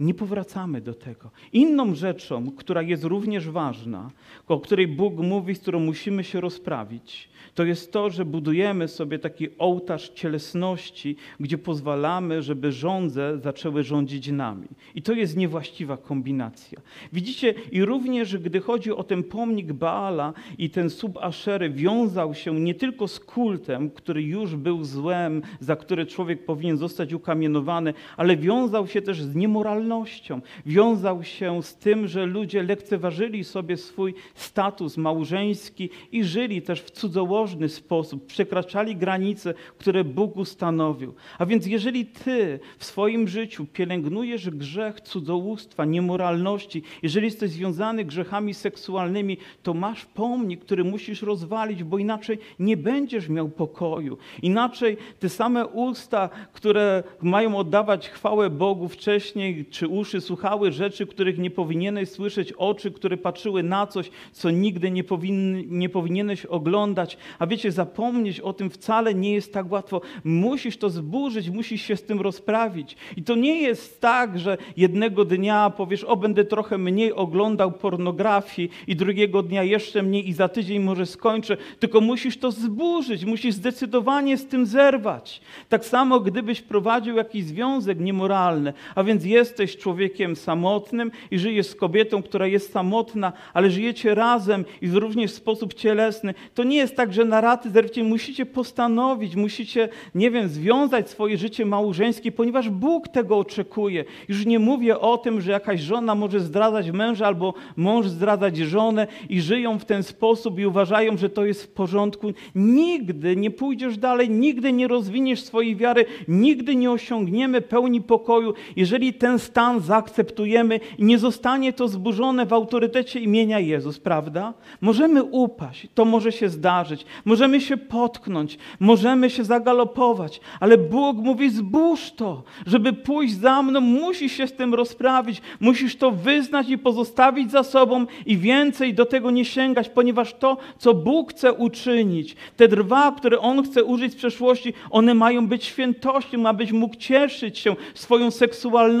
Nie powracamy do tego. Inną rzeczą, która jest również ważna, o której Bóg mówi, z którą musimy się rozprawić, to jest to, że budujemy sobie taki ołtarz cielesności, gdzie pozwalamy, żeby żądze zaczęły rządzić nami. I to jest niewłaściwa kombinacja. Widzicie, i również gdy chodzi o ten pomnik Baala i ten sub Aszery wiązał się nie tylko z kultem, który już był złem, za który człowiek powinien zostać ukamienowany, ale wiązał się też z niemoralnością. Wiązał się z tym, że ludzie lekceważyli sobie swój status małżeński i żyli też w cudzołożny sposób, przekraczali granice, które Bóg ustanowił. A więc jeżeli ty w swoim życiu pielęgnujesz grzech cudzołóstwa, niemoralności, jeżeli jesteś związany grzechami seksualnymi, to masz pomnik, który musisz rozwalić, bo inaczej nie będziesz miał pokoju. Inaczej te same usta, które mają oddawać chwałę Bogu wcześniej, czy uszy słuchały rzeczy, których nie powinieneś słyszeć, oczy, które patrzyły na coś, co nigdy nie, powinny, nie powinieneś oglądać. A wiecie, zapomnieć o tym wcale nie jest tak łatwo. Musisz to zburzyć, musisz się z tym rozprawić. I to nie jest tak, że jednego dnia powiesz, o będę trochę mniej oglądał pornografii i drugiego dnia jeszcze mniej i za tydzień może skończę, tylko musisz to zburzyć, musisz zdecydowanie z tym zerwać. Tak samo gdybyś prowadził jakiś związek niemoralny, a więc jesteś człowiekiem samotnym i żyjesz z kobietą, która jest samotna, ale żyjecie razem i również w sposób cielesny, to nie jest tak, że na raty zerwicie musicie postanowić, musicie, nie wiem, związać swoje życie małżeńskie, ponieważ Bóg tego oczekuje. Już nie mówię o tym, że jakaś żona może zdradzać męża albo mąż zdradzać żonę i żyją w ten sposób i uważają, że to jest w porządku. Nigdy nie pójdziesz dalej, nigdy nie rozwiniesz swojej wiary, nigdy nie osiągniemy pełni pokoju, jeżeli ten stan zaakceptujemy i nie zostanie to zburzone w autorytecie imienia Jezus, prawda? Możemy upaść, to może się zdarzyć, możemy się potknąć, możemy się zagalopować, ale Bóg mówi: zbóż to, żeby pójść za mną, musisz się z tym rozprawić, musisz to wyznać i pozostawić za sobą i więcej do tego nie sięgać, ponieważ to, co Bóg chce uczynić, te drwa, które On chce użyć z przeszłości, one mają być świętością, ma być mógł cieszyć się swoją seksualnością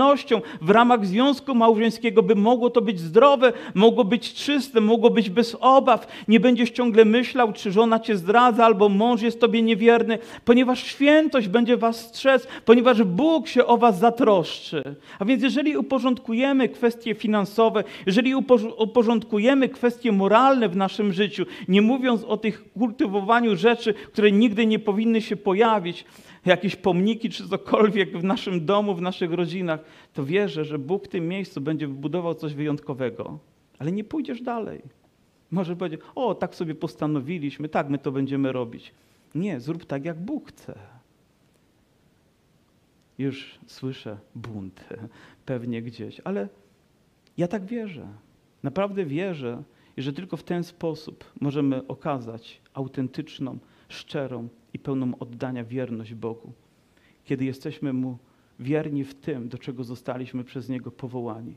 w ramach związku małżeńskiego, by mogło to być zdrowe, mogło być czyste, mogło być bez obaw. Nie będziesz ciągle myślał, czy żona cię zdradza, albo mąż jest tobie niewierny, ponieważ świętość będzie was strzec, ponieważ Bóg się o was zatroszczy. A więc jeżeli uporządkujemy kwestie finansowe, jeżeli uporządkujemy kwestie moralne w naszym życiu, nie mówiąc o tych kultywowaniu rzeczy, które nigdy nie powinny się pojawić, jakieś pomniki czy cokolwiek w naszym domu, w naszych rodzinach, to wierzę, że Bóg w tym miejscu będzie wybudował coś wyjątkowego. Ale nie pójdziesz dalej. Może powiedzieć, o, tak sobie postanowiliśmy, tak my to będziemy robić. Nie, zrób tak, jak Bóg chce. Już słyszę bunt pewnie gdzieś, ale ja tak wierzę. Naprawdę wierzę, że tylko w ten sposób możemy okazać autentyczną, szczerą i pełną oddania wierność Bogu. Kiedy jesteśmy Mu wierni w tym, do czego zostaliśmy przez Niego powołani.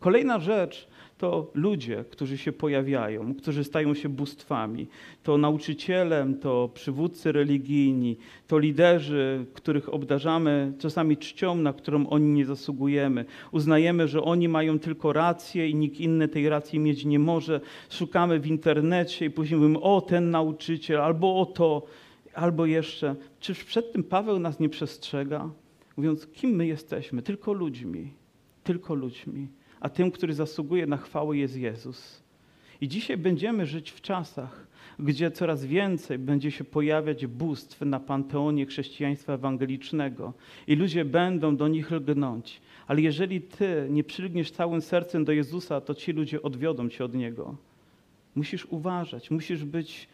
Kolejna rzecz to ludzie, którzy się pojawiają, którzy stają się bóstwami. To nauczyciele, to przywódcy religijni, to liderzy, których obdarzamy czasami czcią, na którą oni nie zasługujemy. Uznajemy, że oni mają tylko rację i nikt inny tej racji mieć nie może. Szukamy w internecie i później mówimy, o ten nauczyciel, albo o to, albo jeszcze. Czyż przed tym Paweł nas nie przestrzega? Mówiąc, kim my jesteśmy? Tylko ludźmi. Tylko ludźmi a tym, który zasługuje na chwałę jest Jezus. I dzisiaj będziemy żyć w czasach, gdzie coraz więcej będzie się pojawiać bóstw na panteonie chrześcijaństwa ewangelicznego i ludzie będą do nich lgnąć. Ale jeżeli ty nie przylgniesz całym sercem do Jezusa, to ci ludzie odwiodą cię od Niego. Musisz uważać, musisz być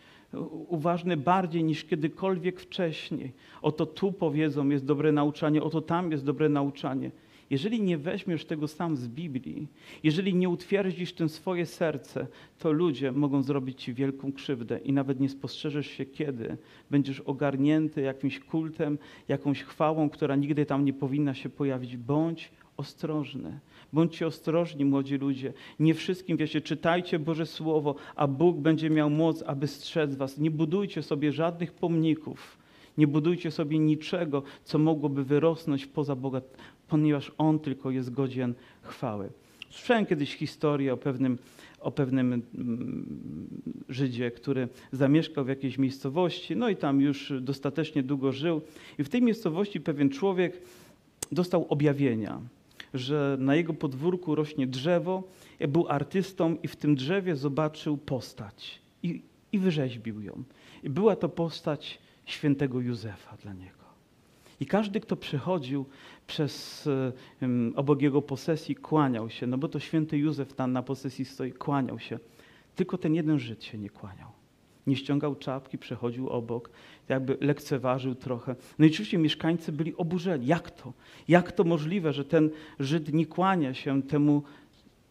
uważny bardziej niż kiedykolwiek wcześniej. Oto tu powiedzą, jest dobre nauczanie, oto tam jest dobre nauczanie. Jeżeli nie weźmiesz tego sam z Biblii, jeżeli nie utwierdzisz tym swoje serce, to ludzie mogą zrobić ci wielką krzywdę i nawet nie spostrzeżesz się kiedy będziesz ogarnięty jakimś kultem, jakąś chwałą, która nigdy tam nie powinna się pojawić. Bądź ostrożny. Bądźcie ostrożni, młodzi ludzie. Nie wszystkim, wiecie, czytajcie Boże Słowo, a Bóg będzie miał moc, aby strzec was. Nie budujcie sobie żadnych pomników. Nie budujcie sobie niczego, co mogłoby wyrosnąć poza Boga, ponieważ On tylko jest godzien chwały. Słyszałem kiedyś historię o pewnym, o pewnym mm, Żydzie, który zamieszkał w jakiejś miejscowości, no i tam już dostatecznie długo żył. I w tej miejscowości pewien człowiek dostał objawienia że na jego podwórku rośnie drzewo. Był artystą i w tym drzewie zobaczył postać i, i wyrzeźbił ją. I była to postać świętego Józefa dla niego. I każdy, kto przechodził przez um, obok jego posesji, kłaniał się, no bo to święty Józef tam na posesji stoi, kłaniał się. Tylko ten jeden Żyd się nie kłaniał nie ściągał czapki, przechodził obok, jakby lekceważył trochę. No i oczywiście mieszkańcy byli oburzeni. Jak to? Jak to możliwe, że ten Żyd nie kłania się temu,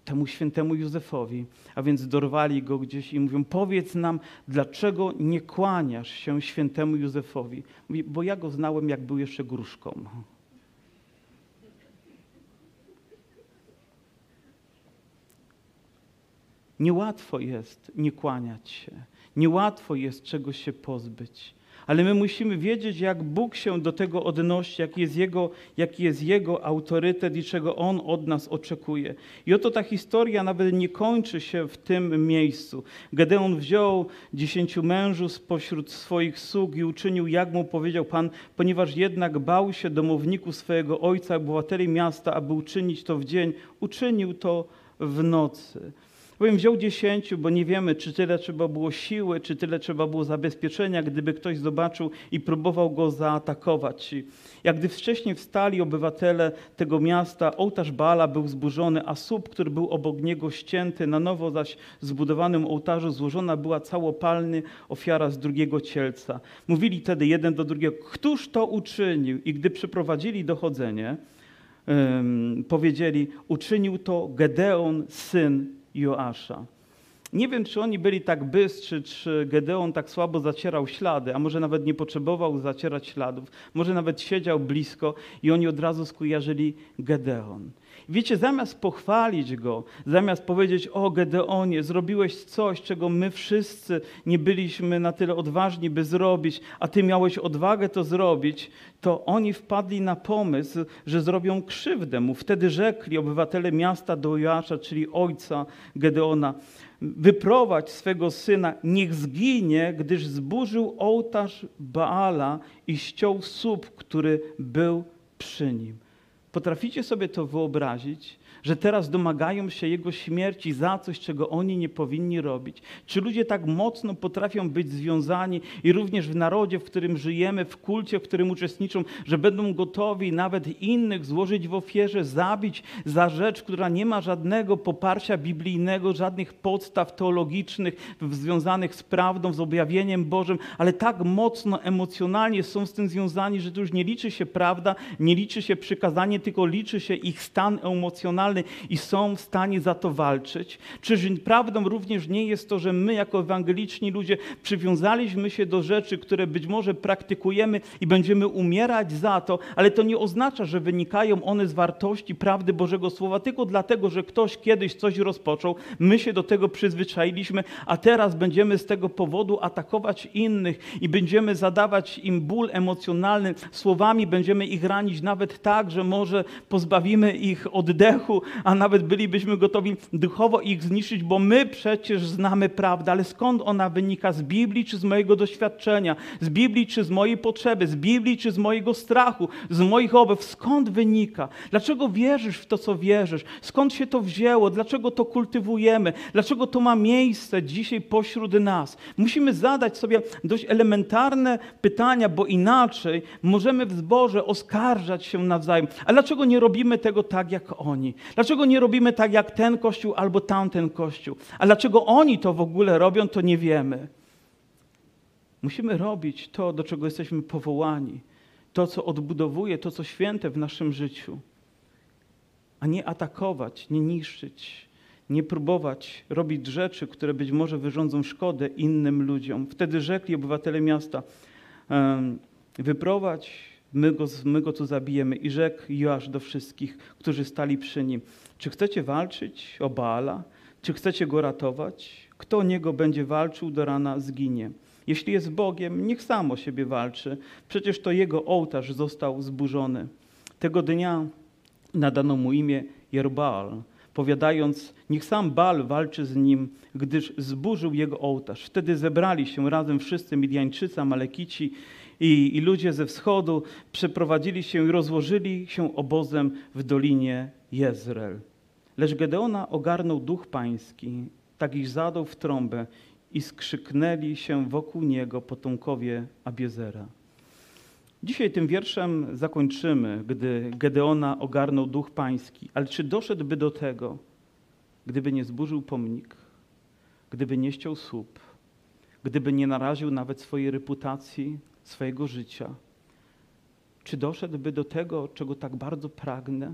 temu świętemu Józefowi? A więc dorwali go gdzieś i mówią, powiedz nam, dlaczego nie kłaniasz się świętemu Józefowi? Mówi, bo ja go znałem, jak był jeszcze gruszką. Niełatwo jest nie kłaniać się. Niełatwo jest czegoś się pozbyć. Ale my musimy wiedzieć, jak Bóg się do tego odnosi, jaki jest, jego, jaki jest Jego autorytet i czego On od nas oczekuje. I oto ta historia nawet nie kończy się w tym miejscu. Gedeon wziął dziesięciu mężów spośród swoich sług i uczynił, jak mu powiedział Pan, ponieważ jednak bał się domowników swojego ojca, obywateli miasta, aby uczynić to w dzień, uczynił to w nocy. Powiem, wziął dziesięciu, bo nie wiemy, czy tyle trzeba było siły, czy tyle trzeba było zabezpieczenia, gdyby ktoś zobaczył i próbował go zaatakować. Jak gdy wcześniej wstali obywatele tego miasta, ołtarz Baala był zburzony, a słup, który był obok niego ścięty, na nowo zaś zbudowanym ołtarzu złożona była całopalny ofiara z drugiego cielca. Mówili wtedy jeden do drugiego, któż to uczynił? I gdy przeprowadzili dochodzenie, um, powiedzieli, uczynił to Gedeon, syn Joasza. Nie wiem, czy oni byli tak bystrzy, czy Gedeon tak słabo zacierał ślady, a może nawet nie potrzebował zacierać śladów, może nawet siedział blisko i oni od razu skojarzyli Gedeon. Wiecie, zamiast pochwalić go, zamiast powiedzieć: O Gedeonie, zrobiłeś coś, czego my wszyscy nie byliśmy na tyle odważni, by zrobić, a ty miałeś odwagę to zrobić, to oni wpadli na pomysł, że zrobią krzywdę mu. Wtedy rzekli obywatele miasta do Joasza, czyli ojca Gedeona: Wyprowadź swego syna, niech zginie, gdyż zburzył ołtarz Baala i ściął słup, który był przy nim. Potraficie sobie to wyobrazić? Że teraz domagają się Jego śmierci za coś, czego oni nie powinni robić? Czy ludzie tak mocno potrafią być związani i również w narodzie, w którym żyjemy, w kulcie, w którym uczestniczą, że będą gotowi nawet innych złożyć w ofierze, zabić za rzecz, która nie ma żadnego poparcia biblijnego, żadnych podstaw teologicznych związanych z prawdą, z objawieniem Bożym, ale tak mocno emocjonalnie są z tym związani, że to już nie liczy się prawda, nie liczy się przykazanie, tylko liczy się ich stan emocjonalny i są w stanie za to walczyć? Czyż prawdą również nie jest to, że my jako ewangeliczni ludzie przywiązaliśmy się do rzeczy, które być może praktykujemy i będziemy umierać za to, ale to nie oznacza, że wynikają one z wartości prawdy Bożego Słowa, tylko dlatego, że ktoś kiedyś coś rozpoczął, my się do tego przyzwyczailiśmy, a teraz będziemy z tego powodu atakować innych i będziemy zadawać im ból emocjonalny, słowami będziemy ich ranić nawet tak, że może pozbawimy ich oddechu, a nawet bylibyśmy gotowi duchowo ich zniszczyć, bo my przecież znamy prawdę, ale skąd ona wynika? Z Biblii czy z mojego doświadczenia? Z Biblii czy z mojej potrzeby? Z Biblii czy z mojego strachu? Z moich obaw? Skąd wynika? Dlaczego wierzysz w to, co wierzysz? Skąd się to wzięło? Dlaczego to kultywujemy? Dlaczego to ma miejsce dzisiaj pośród nas? Musimy zadać sobie dość elementarne pytania, bo inaczej możemy w zborze oskarżać się nawzajem. A dlaczego nie robimy tego tak jak oni? Dlaczego nie robimy tak jak ten kościół albo tamten kościół? A dlaczego oni to w ogóle robią, to nie wiemy. Musimy robić to, do czego jesteśmy powołani, to, co odbudowuje, to, co święte w naszym życiu. a nie atakować, nie niszczyć, nie próbować robić rzeczy, które być może wyrządzą szkodę innym ludziom. Wtedy rzekli obywatele miasta, wyprowadź, my go, my go tu zabijemy. I rzekł Joasz do wszystkich, którzy stali przy nim, czy chcecie walczyć o Baala? Czy chcecie go ratować? Kto o niego będzie walczył, do rana zginie. Jeśli jest Bogiem, niech sam o siebie walczy. Przecież to jego ołtarz został zburzony. Tego dnia nadano mu imię Jerbaal, powiadając, niech sam Baal walczy z nim, gdyż zburzył jego ołtarz. Wtedy zebrali się razem wszyscy Midianczycy, Amalekici i, i ludzie ze wschodu, przeprowadzili się i rozłożyli się obozem w dolinie Jezreel. Lecz Gedeona ogarnął duch pański, tak iż zadał w trąbę i skrzyknęli się wokół niego potomkowie Abiezera. Dzisiaj tym wierszem zakończymy, gdy Gedeona ogarnął duch pański. Ale czy doszedłby do tego, gdyby nie zburzył pomnik, gdyby nie ściął słup, gdyby nie naraził nawet swojej reputacji, swojego życia? Czy doszedłby do tego, czego tak bardzo pragnę,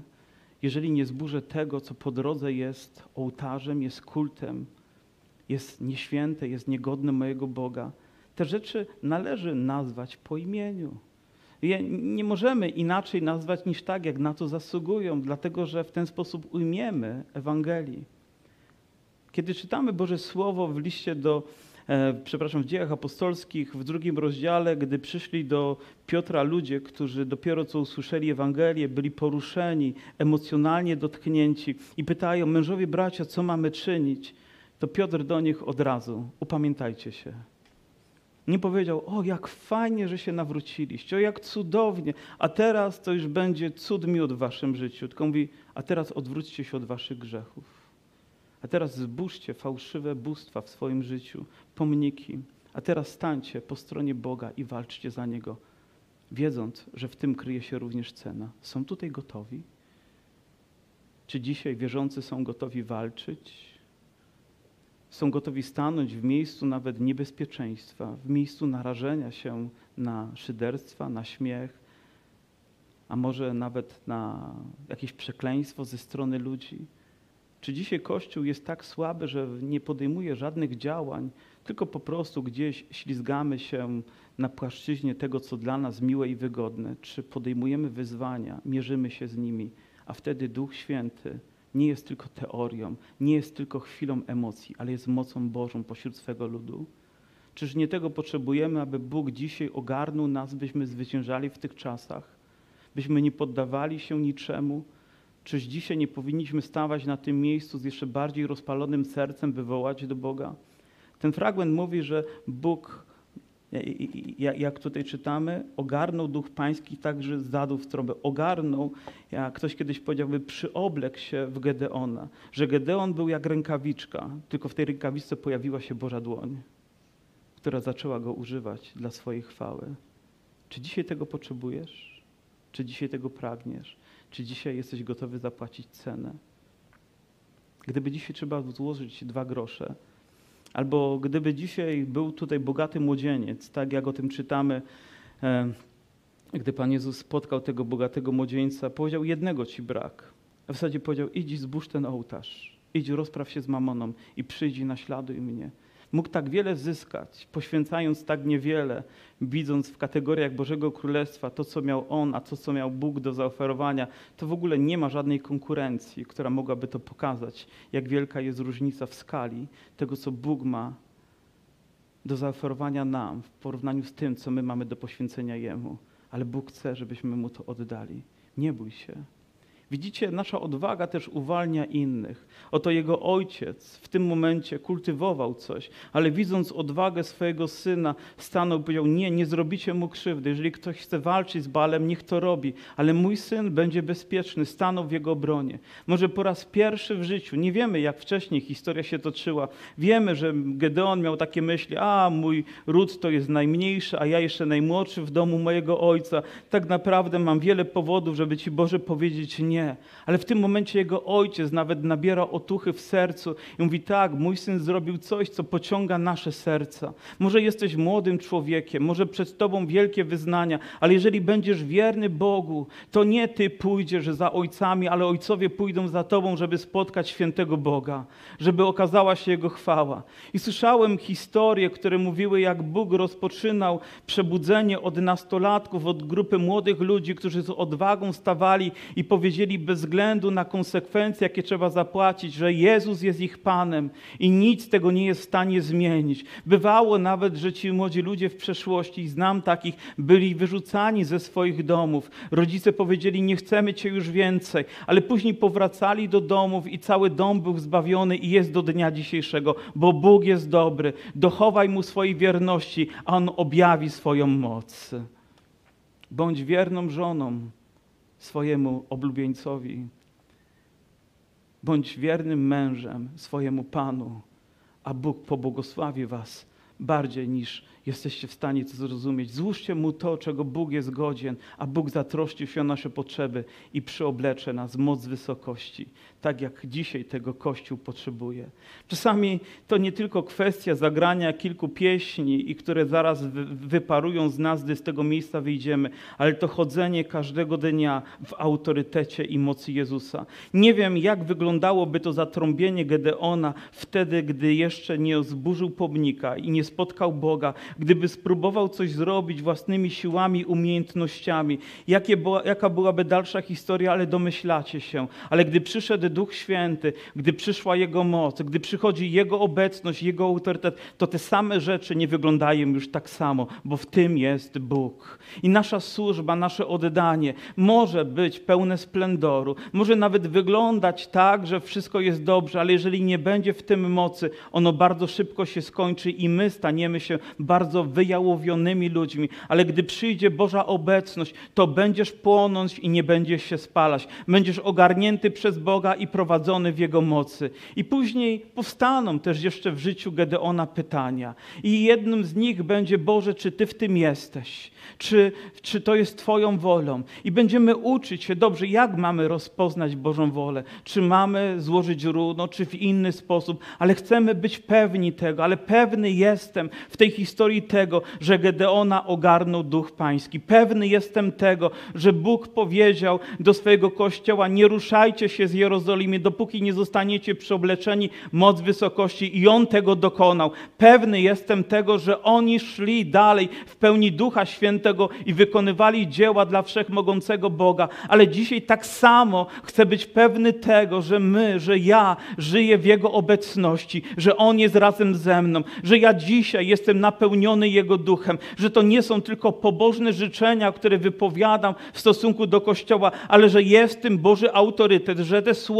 jeżeli nie zburzę tego, co po drodze jest ołtarzem, jest kultem, jest nieświęte, jest niegodne mojego Boga? Te rzeczy należy nazwać po imieniu. Nie możemy inaczej nazwać niż tak, jak na to zasługują, dlatego że w ten sposób ujmiemy Ewangelii. Kiedy czytamy Boże Słowo w liście do, przepraszam, w dziejach apostolskich, w drugim rozdziale, gdy przyszli do Piotra ludzie, którzy dopiero co usłyszeli Ewangelię, byli poruszeni, emocjonalnie dotknięci i pytają, mężowie, bracia, co mamy czynić? To Piotr do nich od razu, upamiętajcie się. Nie powiedział, o jak fajnie, że się nawróciliście, o jak cudownie, a teraz to już będzie cud miód w waszym życiu. Tylko mówi, a teraz odwróćcie się od waszych grzechów. A teraz zbóżcie fałszywe bóstwa w swoim życiu, pomniki. A teraz stańcie po stronie Boga i walczcie za Niego, wiedząc, że w tym kryje się również cena. Są tutaj gotowi? Czy dzisiaj wierzący są gotowi walczyć? są gotowi stanąć w miejscu nawet niebezpieczeństwa, w miejscu narażenia się na szyderstwa, na śmiech, a może nawet na jakieś przekleństwo ze strony ludzi? Czy dzisiaj Kościół jest tak słaby, że nie podejmuje żadnych działań, tylko po prostu gdzieś ślizgamy się na płaszczyźnie tego, co dla nas miłe i wygodne? Czy podejmujemy wyzwania, mierzymy się z nimi, a wtedy Duch Święty nie jest tylko teorią, nie jest tylko chwilą emocji, ale jest mocą Bożą pośród swego ludu? Czyż nie tego potrzebujemy, aby Bóg dzisiaj ogarnął nas, byśmy zwyciężali w tych czasach? Byśmy nie poddawali się niczemu? Czyż dzisiaj nie powinniśmy stawać na tym miejscu z jeszcze bardziej rozpalonym sercem, by wołać do Boga? Ten fragment mówi, że Bóg jak tutaj czytamy, ogarnął duch pański, także zadał w trąbę. Ogarnął, jak ktoś kiedyś powiedziałby, przyoblekł się w Gedeona. Że Gedeon był jak rękawiczka, tylko w tej rękawiczce pojawiła się Boża dłoń, która zaczęła go używać dla swojej chwały. Czy dzisiaj tego potrzebujesz? Czy dzisiaj tego pragniesz? Czy dzisiaj jesteś gotowy zapłacić cenę? Gdyby dzisiaj trzeba złożyć dwa grosze, Albo gdyby dzisiaj był tutaj bogaty młodzieniec, tak jak o tym czytamy, e, gdy Pan Jezus spotkał tego bogatego młodzieńca, powiedział: Jednego ci brak. W zasadzie powiedział: Idź, zbóż ten ołtarz, idź, rozpraw się z mamoną i przyjdź naśladuj mnie. Mógł tak wiele zyskać, poświęcając tak niewiele, widząc w kategoriach Bożego Królestwa to, co miał on, a to, co miał Bóg do zaoferowania, to w ogóle nie ma żadnej konkurencji, która mogłaby to pokazać, jak wielka jest różnica w skali tego, co Bóg ma do zaoferowania nam w porównaniu z tym, co my mamy do poświęcenia Jemu. Ale Bóg chce, żebyśmy Mu to oddali. Nie bój się. Widzicie, nasza odwaga też uwalnia innych. Oto jego ojciec w tym momencie kultywował coś, ale widząc odwagę swojego syna, stanął i powiedział: Nie, nie zrobicie mu krzywdy. Jeżeli ktoś chce walczyć z Balem, niech to robi, ale mój syn będzie bezpieczny. Stanął w jego obronie. Może po raz pierwszy w życiu, nie wiemy jak wcześniej historia się toczyła. Wiemy, że Gedeon miał takie myśli: A, mój ród to jest najmniejszy, a ja jeszcze najmłodszy w domu mojego ojca. Tak naprawdę mam wiele powodów, żeby ci Boże powiedzieć nie nie. Ale w tym momencie jego ojciec nawet nabiera otuchy w sercu i mówi: Tak, mój syn zrobił coś, co pociąga nasze serca. Może jesteś młodym człowiekiem, może przed tobą wielkie wyznania, ale jeżeli będziesz wierny Bogu, to nie ty pójdziesz za ojcami, ale ojcowie pójdą za tobą, żeby spotkać świętego Boga, żeby okazała się jego chwała. I słyszałem historie, które mówiły, jak Bóg rozpoczynał przebudzenie od nastolatków, od grupy młodych ludzi, którzy z odwagą stawali i powiedzieli bez względu na konsekwencje, jakie trzeba zapłacić, że Jezus jest ich Panem i nic tego nie jest w stanie zmienić. Bywało nawet, że ci młodzi ludzie w przeszłości, znam takich, byli wyrzucani ze swoich domów. Rodzice powiedzieli, nie chcemy Cię już więcej, ale później powracali do domów i cały dom był zbawiony i jest do dnia dzisiejszego, bo Bóg jest dobry. Dochowaj Mu swojej wierności, a On objawi swoją moc. Bądź wierną żoną swojemu oblubieńcowi. Bądź wiernym mężem swojemu Panu, a Bóg pobłogosławi was bardziej niż jesteście w stanie to zrozumieć. Złóżcie Mu to, czego Bóg jest godzien, a Bóg zatroszczy się o nasze potrzeby i przyoblecze nas moc wysokości, tak jak dzisiaj tego Kościół potrzebuje. Czasami to nie tylko kwestia zagrania kilku pieśni, i które zaraz wyparują z nas, gdy z tego miejsca wyjdziemy, ale to chodzenie każdego dnia w autorytecie i mocy Jezusa. Nie wiem, jak wyglądałoby to zatrąbienie Gedeona wtedy, gdy jeszcze nie zburzył pomnika i nie spotkał Boga, gdyby spróbował coś zrobić własnymi siłami, umiejętnościami, jakie jaka byłaby dalsza historia, ale domyślacie się. Ale gdy przyszedł Duch Święty, gdy przyszła Jego moc, gdy przychodzi Jego obecność, Jego autorytet, to te same rzeczy nie wyglądają już tak samo, bo w tym jest Bóg. I nasza służba, nasze oddanie może być pełne splendoru, może nawet wyglądać tak, że wszystko jest dobrze, ale jeżeli nie będzie w tym mocy, ono bardzo szybko się skończy i my staniemy się bardzo wyjałowionymi ludźmi, ale gdy przyjdzie Boża obecność, to będziesz płonąć i nie będziesz się spalać. Będziesz ogarnięty przez Boga i prowadzony w Jego mocy. I później powstaną też jeszcze w życiu Gedeona pytania. I jednym z nich będzie, Boże, czy Ty w tym jesteś? Czy, czy to jest Twoją wolą? I będziemy uczyć się, dobrze, jak mamy rozpoznać Bożą wolę? Czy mamy złożyć runo, czy w inny sposób, ale chcemy być pewni tego, ale pewny jestem w tej historii tego, że Gedeona ogarnął duch pański. Pewny jestem tego, że Bóg powiedział do swojego kościoła: Nie ruszajcie się z Jerozolimy, dopóki nie zostaniecie przeobleczeni moc wysokości, i on tego dokonał. Pewny jestem tego, że oni szli dalej w pełni ducha świętego i wykonywali dzieła dla wszechmogącego Boga. Ale dzisiaj tak samo chcę być pewny tego, że my, że ja żyję w Jego obecności, że On jest razem ze mną, że ja dzisiaj jestem napełniony Jego duchem, że to nie są tylko pobożne życzenia, które wypowiadam w stosunku do Kościoła, ale że jest tym Boży autorytet, że te słowa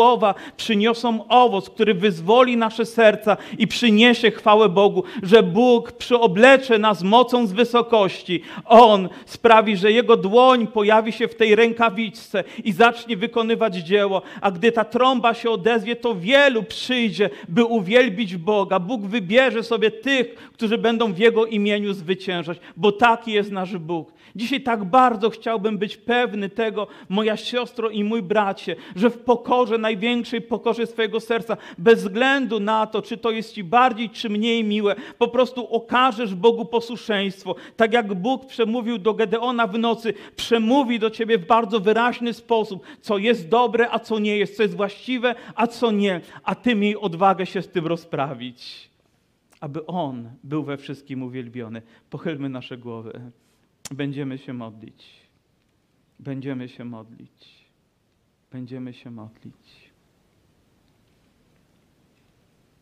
przyniosą owoc, który wyzwoli nasze serca i przyniesie chwałę Bogu, że Bóg przyoblecze nas mocą z wysokości. On sprawi, że jego dłoń pojawi się w tej rękawiczce i zacznie wykonywać dzieło. A gdy ta trąba się odezwie, to wielu przyjdzie, by uwielbić Boga. Bóg wybierze sobie tych, którzy będą w Jego imieniu zwyciężać, bo taki jest nasz Bóg. Dzisiaj tak bardzo chciałbym być pewny tego, moja siostro i mój bracie, że w pokorze, największej pokorze swojego serca, bez względu na to, czy to jest Ci bardziej czy mniej miłe, po prostu okażesz Bogu posłuszeństwo. Tak jak Bóg przemówił do Gedeona w nocy, przemówi do Ciebie w bardzo wyraźny sposób, co jest dobre, a co nie jest, co jest właściwe, a co nie, a Ty miej odwagę się z tym rozprawić aby On był we wszystkim uwielbiony. Pochylmy nasze głowy. Będziemy się modlić. Będziemy się modlić. Będziemy się modlić.